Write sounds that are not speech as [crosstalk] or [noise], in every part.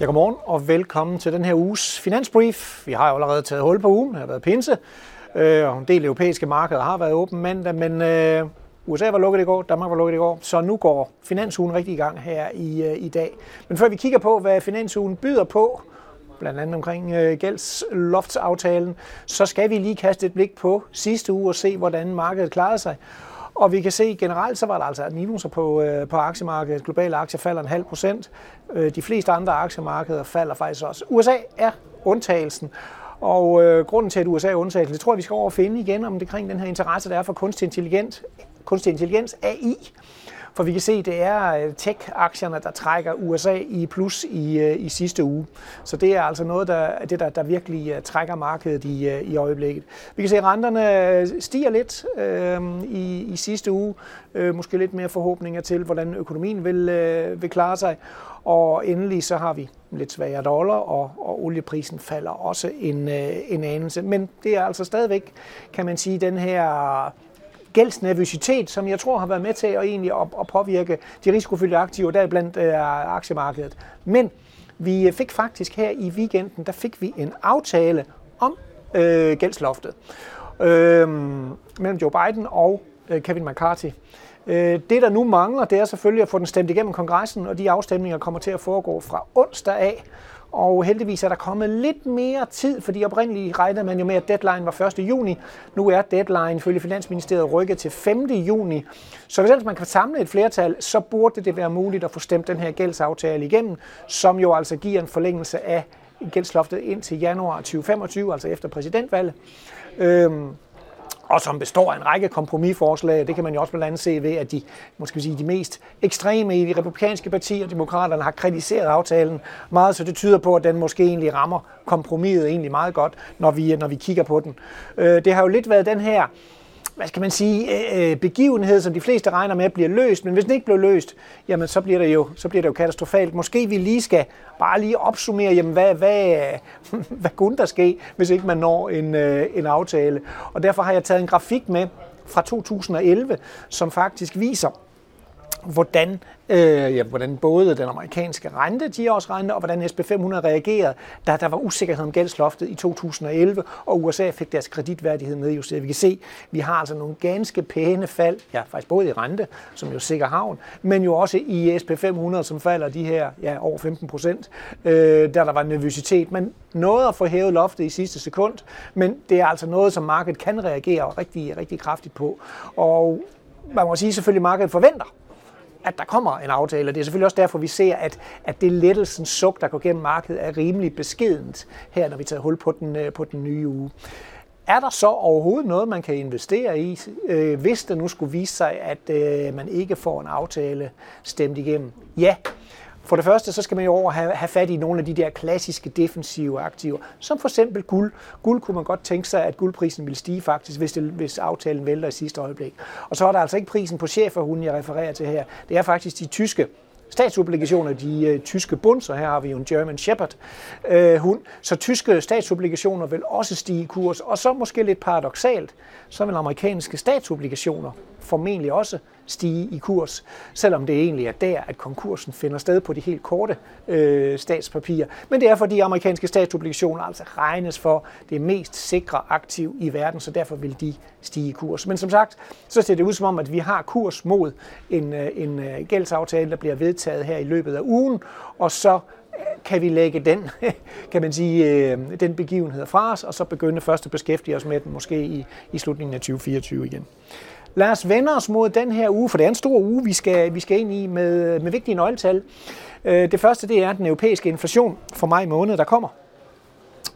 Ja, godmorgen og velkommen til den her uges Finansbrief. Vi har jo allerede taget hul på ugen, det har været pinse, øh, og en del europæiske markeder har været åben mandag, men øh, USA var lukket i går, Danmark var lukket i går, så nu går finansugen rigtig i gang her i, øh, i dag. Men før vi kigger på, hvad finansugen byder på, blandt andet omkring øh, så skal vi lige kaste et blik på sidste uge og se, hvordan markedet klarede sig. Og vi kan se generelt, så var der altså minuser på, øh, på aktiemarkedet. Globale aktier falder en halv procent. Øh, de fleste andre aktiemarkeder falder faktisk også. USA er undtagelsen. Og øh, grunden til, at USA er undtagelsen, det tror jeg, vi skal over og finde igen om det kring den her interesse, der er for kunstig intelligens, kunstig intelligens AI. For vi kan se, at det er øh, tech-aktierne, der trækker USA i plus i, øh, i sidste uge. Så det er altså noget, der, det der, der virkelig øh, trækker markedet i, i øjeblikket. Vi kan se, at renterne stiger lidt øh, i, i sidste uge. Øh, måske lidt mere forhåbninger til, hvordan økonomien vil, øh, vil klare sig. Og endelig så har vi lidt svagere dollar, og, og olieprisen falder også en, en anelse. Men det er altså stadigvæk, kan man sige, den her gældsnervøsitet, som jeg tror har været med til at, egentlig at, at påvirke de risikofyldte aktiver, der blandt øh, aktiemarkedet. Men vi fik faktisk her i weekenden, der fik vi en aftale om øh, gældsloftet øh, mellem Joe Biden og øh, Kevin McCarthy. Øh, det, der nu mangler, det er selvfølgelig at få den stemt igennem kongressen, og de afstemninger kommer til at foregå fra onsdag af. Og heldigvis er der kommet lidt mere tid, fordi oprindeligt regnede man jo med, at deadline var 1. juni. Nu er deadline ifølge Finansministeriet rykket til 5. juni. Så hvis man kan samle et flertal, så burde det være muligt at få stemt den her gældsaftale igennem, som jo altså giver en forlængelse af gældsloftet ind til januar 2025, altså efter præsidentvalget. Øhm, og som består af en række kompromisforslag. Det kan man jo også blandt andet se ved, at de, måske sige, de mest ekstreme i de republikanske partier, demokraterne, har kritiseret aftalen meget, så det tyder på, at den måske egentlig rammer kompromiset egentlig meget godt, når vi, når vi kigger på den. Øh, det har jo lidt været den her hvad skal man sige, øh, øh, begivenhed, som de fleste regner med bliver løst, men hvis den ikke bliver løst, jamen så bliver det jo, så bliver det jo katastrofalt. Måske vi lige skal bare lige opsummere, jamen hvad, hvad, [laughs] hvad kunne der ske, hvis ikke man når en, øh, en aftale. Og derfor har jeg taget en grafik med fra 2011, som faktisk viser, hvordan, øh, ja, hvordan både den amerikanske rente, 10-års rente, og hvordan SP500 reagerede, da der var usikkerhed om gældsloftet i 2011, og USA fik deres kreditværdighed nedjusteret. Vi kan se, vi har altså nogle ganske pæne fald, ja, faktisk både i rente, som jo sikker havn, men jo også i SP500, som falder de her ja, over 15 procent, øh, der der var nervøsitet. Man nåede at få hævet loftet i sidste sekund, men det er altså noget, som markedet kan reagere rigtig, rigtig kraftigt på. Og man må sige selvfølgelig, at markedet forventer, at der kommer en aftale. Det er selvfølgelig også derfor, vi ser, at, at det lettelsens suk, der går gennem markedet, er rimelig beskedent her, når vi tager hul på den, øh, på den nye uge. Er der så overhovedet noget, man kan investere i, øh, hvis det nu skulle vise sig, at øh, man ikke får en aftale stemt igennem? Ja, for det første, så skal man jo over have, have fat i nogle af de der klassiske defensive aktiver, som for eksempel guld. Guld kunne man godt tænke sig, at guldprisen ville stige faktisk, hvis, det, hvis aftalen vælter i sidste øjeblik. Og så er der altså ikke prisen på cheferhunden, jeg refererer til her. Det er faktisk de tyske statsobligationer, de øh, tyske bunds, og her har vi jo en German Shepherd øh, hund, så tyske statsobligationer vil også stige i kurs, og så måske lidt paradoxalt, så vil amerikanske statsobligationer formentlig også stige i kurs, selvom det egentlig er der, at konkursen finder sted på de helt korte øh, statspapirer. Men det er fordi amerikanske statsobligationer altså regnes for det mest sikre aktiv i verden, så derfor vil de stige i kurs. Men som sagt, så ser det ud som om, at vi har kurs mod en, øh, en øh, gældsaftale, der bliver vedtaget her i løbet af ugen, og så øh, kan vi lægge den, [laughs] kan man sige, den begivenhed fra os, og så begynde først at beskæftige os med den måske i, i slutningen af 2024 igen. Lad os vende os mod den her uge, for det er en stor uge, vi skal, vi skal ind i med, med vigtige nøgletal. Øh, det første det er den europæiske inflation for maj måned, der kommer.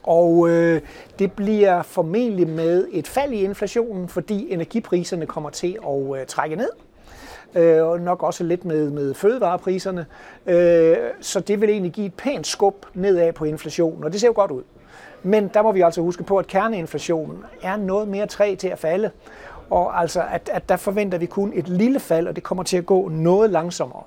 Og øh, det bliver formentlig med et fald i inflationen, fordi energipriserne kommer til at øh, trække ned. Øh, og nok også lidt med, med fødevarepriserne. Øh, så det vil egentlig give et pænt skub nedad på inflationen, og det ser jo godt ud. Men der må vi altså huske på, at kerneinflationen er noget mere træ til at falde. Og altså, at, at der forventer vi kun et lille fald, og det kommer til at gå noget langsommere.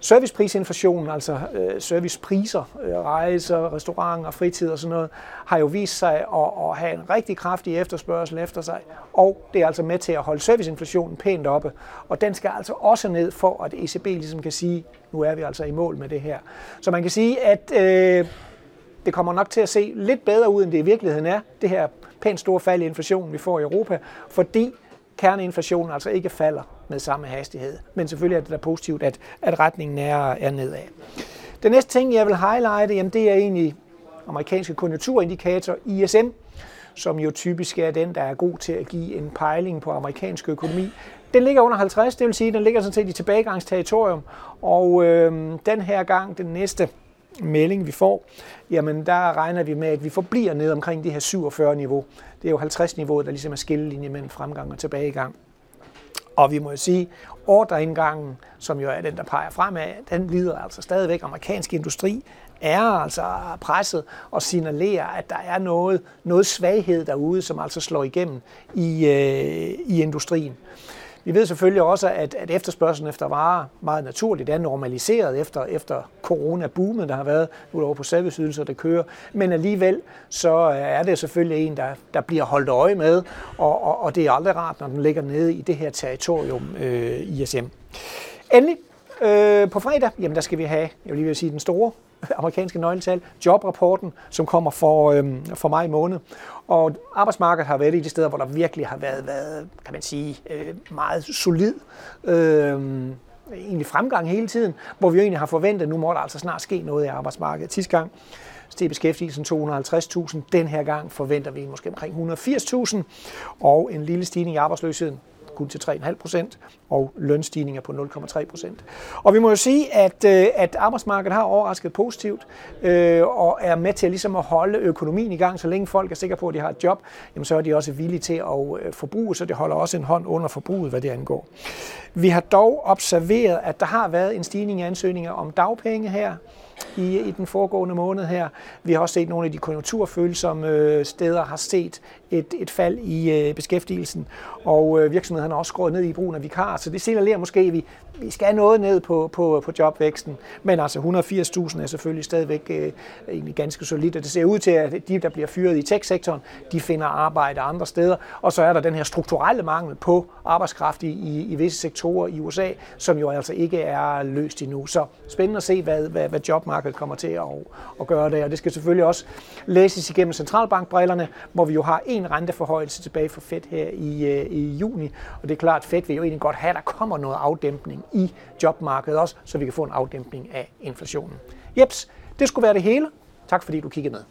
Serviceprisinflationen, altså øh, servicepriser, øh, rejser, restauranter, fritid og sådan noget, har jo vist sig at, at have en rigtig kraftig efterspørgsel efter sig, og det er altså med til at holde serviceinflationen pænt oppe, og den skal altså også ned for, at ECB ligesom kan sige, nu er vi altså i mål med det her. Så man kan sige, at øh, det kommer nok til at se lidt bedre ud, end det i virkeligheden er, det her pænt store fald i inflationen, vi får i Europa, fordi kerneinflationen altså ikke falder med samme hastighed. Men selvfølgelig er det da positivt, at, at retningen er, er nedad. Den næste ting, jeg vil highlighte, jamen det er egentlig amerikanske konjunkturindikator, ISM, som jo typisk er den, der er god til at give en pejling på amerikansk økonomi. Den ligger under 50, det vil sige, at den ligger sådan set i tilbagegangsterritorium, og øh, den her gang, den næste melding, vi får, jamen der regner vi med, at vi forbliver ned omkring det her 47 niveau. Det er jo 50 niveauet, der ligesom er skillelinje mellem fremgang og tilbagegang. Og vi må jo sige, ordreindgangen, som jo er den, der peger fremad, den lider altså stadigvæk. Amerikansk industri er altså presset og signalerer, at der er noget, noget svaghed derude, som altså slår igennem i, øh, i industrien. Vi ved selvfølgelig også, at, at efterspørgselen efter varer meget naturligt er normaliseret efter, efter corona-boomet, der har været nu over på serviceydelser, der kører. Men alligevel så øh, er det selvfølgelig en, der, der bliver holdt øje med, og, og, og det er aldrig rart, når den ligger nede i det her territorium øh, ISM. Endelig øh, på fredag, jamen der skal vi have, jeg vil lige vil sige den store amerikanske nøgletal, jobrapporten, som kommer for, øhm, for maj måned. Og arbejdsmarkedet har været i de steder, hvor der virkelig har været, været kan man sige, øh, meget solid. Øh, egentlig fremgang hele tiden, hvor vi jo egentlig har forventet, at nu må der altså snart ske noget i arbejdsmarkedet. Sidste gang steg beskæftigelsen 250.000. Den her gang forventer vi måske omkring 180.000, og en lille stigning i arbejdsløsheden kun til 3,5 procent, og lønstigninger på 0,3 procent. Og vi må jo sige, at, øh, at arbejdsmarkedet har overrasket positivt, øh, og er med til ligesom at holde økonomien i gang. Så længe folk er sikre på, at de har et job, jamen så er de også villige til at øh, forbruge, så det holder også en hånd under forbruget, hvad det angår. Vi har dog observeret, at der har været en stigning i ansøgninger om dagpenge her i, i den foregående måned her. Vi har også set nogle af de konjunkturfølsomme øh, steder har set et, et fald i øh, beskæftigelsen, og øh, virksomhederne har også skåret ned i brugen af vikar, så det signalerer måske, at vi, vi skal noget ned på, på, på jobvæksten, men altså 180.000 er selvfølgelig stadigvæk øh, egentlig ganske solidt, og det ser ud til, at de, der bliver fyret i tech-sektoren, de finder arbejde andre steder, og så er der den her strukturelle mangel på arbejdskraft i, i, i visse sektorer i USA, som jo altså ikke er løst endnu. Så spændende at se, hvad, hvad, hvad jobmarkedet kommer til at, at gøre det, og det skal selvfølgelig også læses igennem centralbankbrillerne, hvor vi jo har en renteforhøjelse tilbage for Fed her i, øh, i juni, og det er klart, at Fed vil jo egentlig godt have, at der kommer noget afdæmpning i jobmarkedet også, så vi kan få en afdæmpning af inflationen. Jeps, det skulle være det hele. Tak fordi du kiggede med.